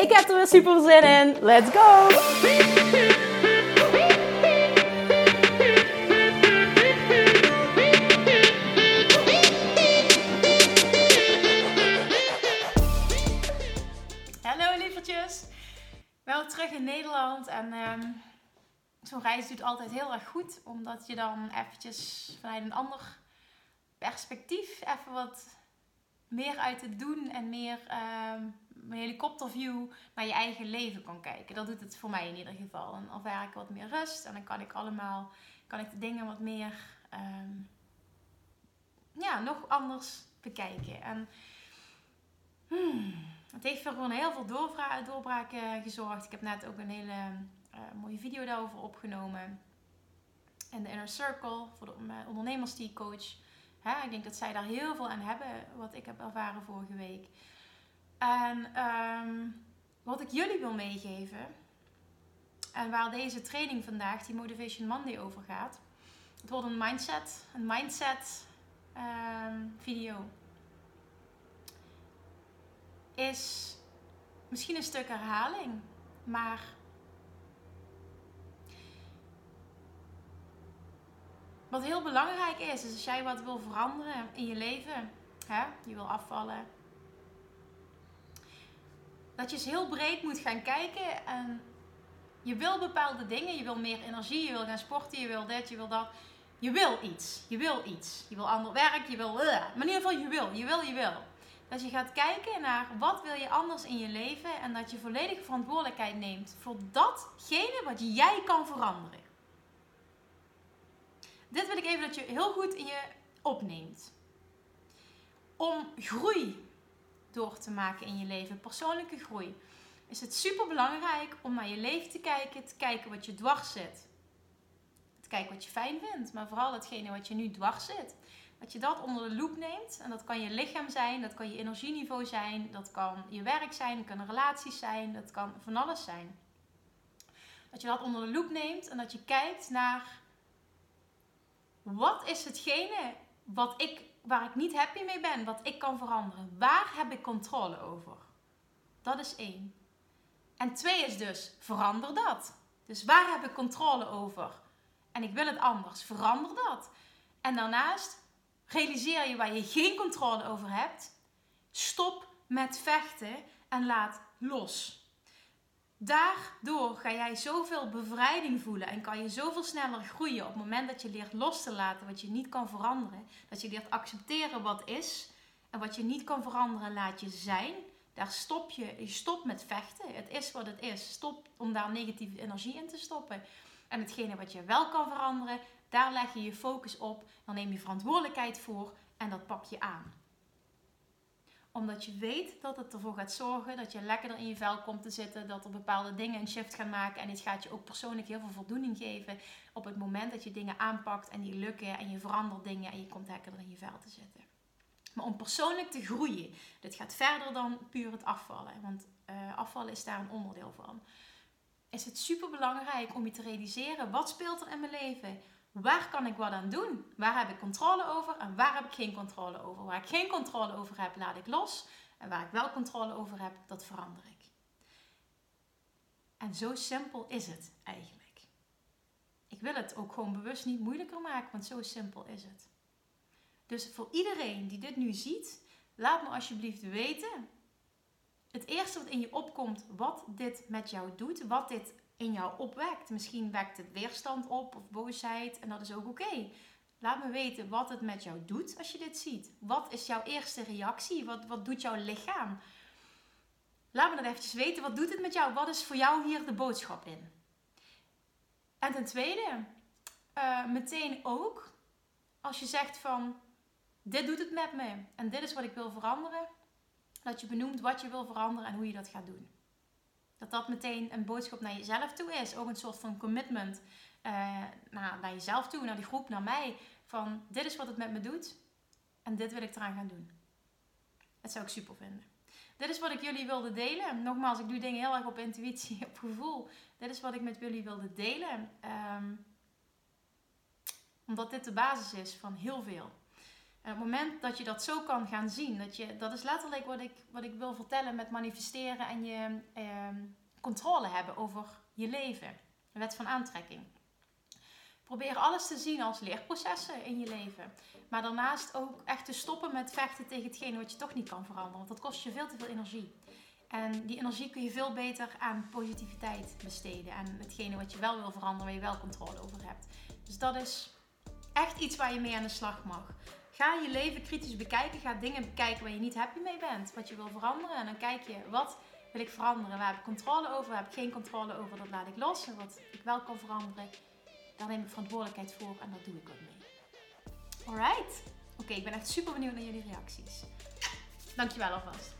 Ik heb er weer super zin in. Let's go! Hallo lievertjes. Wel terug in Nederland en um, zo'n reis doet altijd heel erg goed. Omdat je dan eventjes vanuit een ander perspectief even wat meer uit het doen en meer een helikopterview naar je eigen leven kan kijken. Dat doet het voor mij in ieder geval. Dan ervaar ik wat meer rust en dan kan ik allemaal, kan ik de dingen wat meer, um, ja, nog anders bekijken. En hmm, het heeft voor gewoon heel veel doorbraken gezorgd. Ik heb net ook een hele uh, mooie video daarover opgenomen. En de Inner Circle voor de ondernemers die coach. Hè, ik denk dat zij daar heel veel aan hebben, wat ik heb ervaren vorige week. En um, wat ik jullie wil meegeven, en waar deze training vandaag, die Motivation Monday, over gaat. Het wordt een mindset, een mindset um, video. Is misschien een stuk herhaling, maar wat heel belangrijk is, is als jij wat wil veranderen in je leven, hè, je wil afvallen, dat je eens heel breed moet gaan kijken. En je wil bepaalde dingen. Je wil meer energie. Je wil gaan sporten. Je wil dit. Je wil dat. Je wil iets. Je wil iets. Je wil ander werk. Je wil. Uh, maar in ieder geval, je wil. Je wil, je wil. Dat je gaat kijken naar wat wil je anders in je leven. En dat je volledige verantwoordelijkheid neemt voor datgene wat jij kan veranderen. Dit wil ik even dat je heel goed in je opneemt. Om groei door te maken in je leven, persoonlijke groei, is het super belangrijk om naar je leven te kijken, te kijken wat je dwars zit. Te kijken wat je fijn vindt, maar vooral datgene wat je nu dwars zit. Dat je dat onder de loep neemt. En dat kan je lichaam zijn, dat kan je energieniveau zijn, dat kan je werk zijn, dat kunnen relaties zijn, dat kan van alles zijn. Dat je dat onder de loep neemt en dat je kijkt naar wat is hetgene wat ik waar ik niet happy mee ben, wat ik kan veranderen. Waar heb ik controle over? Dat is één. En twee is dus, verander dat. Dus waar heb ik controle over? En ik wil het anders. Verander dat. En daarnaast realiseer je waar je geen controle over hebt. Stop met vechten en laat los. Daardoor ga jij zoveel bevrijding voelen en kan je zoveel sneller groeien op het moment dat je leert los te laten wat je niet kan veranderen. Dat je leert accepteren wat is en wat je niet kan veranderen, laat je zijn. Daar stop je, je stopt met vechten. Het is wat het is. Stop om daar negatieve energie in te stoppen. En hetgene wat je wel kan veranderen, daar leg je je focus op. Dan neem je verantwoordelijkheid voor en dat pak je aan omdat je weet dat het ervoor gaat zorgen dat je lekkerder in je vel komt te zitten. Dat er bepaalde dingen een shift gaan maken. En dit gaat je ook persoonlijk heel veel voldoening geven. Op het moment dat je dingen aanpakt en die lukken. En je verandert dingen en je komt lekkerder in je vel te zitten. Maar om persoonlijk te groeien. Dit gaat verder dan puur het afvallen. Want uh, afvallen is daar een onderdeel van. Is het super belangrijk om je te realiseren. Wat speelt er in mijn leven? Waar kan ik wat aan doen? Waar heb ik controle over en waar heb ik geen controle over? Waar ik geen controle over heb, laat ik los. En waar ik wel controle over heb, dat verander ik. En zo simpel is het eigenlijk. Ik wil het ook gewoon bewust niet moeilijker maken, want zo simpel is het. Dus voor iedereen die dit nu ziet, laat me alsjeblieft weten. Het eerste wat in je opkomt, wat dit met jou doet, wat dit in jou opwekt. Misschien wekt het weerstand op of boosheid en dat is ook oké. Laat me weten wat het met jou doet als je dit ziet. Wat is jouw eerste reactie? Wat, wat doet jouw lichaam? Laat me dat eventjes weten. Wat doet het met jou? Wat is voor jou hier de boodschap in? En ten tweede, uh, meteen ook, als je zegt van, dit doet het met me en dit is wat ik wil veranderen, dat je benoemt wat je wil veranderen en hoe je dat gaat doen. Dat dat meteen een boodschap naar jezelf toe is. Ook een soort van commitment uh, naar, jezelf toe, naar die groep, naar mij. Van dit is wat het met me doet en dit wil ik eraan gaan doen. Dat zou ik super vinden. Dit is wat ik jullie wilde delen. Nogmaals, ik doe dingen heel erg op intuïtie, op gevoel. Dit is wat ik met jullie wilde delen. Um, omdat dit de basis is van heel veel. En op het moment dat je dat zo kan gaan zien, dat, je, dat is letterlijk wat ik, wat ik wil vertellen met manifesteren en je eh, controle hebben over je leven. De wet van aantrekking. Probeer alles te zien als leerprocessen in je leven. Maar daarnaast ook echt te stoppen met vechten tegen hetgene wat je toch niet kan veranderen. Want dat kost je veel te veel energie. En die energie kun je veel beter aan positiviteit besteden. En hetgene wat je wel wil veranderen, waar je wel controle over hebt. Dus dat is echt iets waar je mee aan de slag mag. Ga je leven kritisch bekijken. Ga dingen bekijken waar je niet happy mee bent. Wat je wil veranderen. En dan kijk je, wat wil ik veranderen? Waar heb ik controle over? Waar heb ik geen controle over? Dat laat ik los. En wat ik wel kan veranderen, daar neem ik verantwoordelijkheid voor. En dat doe ik ook mee. Alright. Oké, ik ben echt super benieuwd naar jullie reacties. Dankjewel alvast.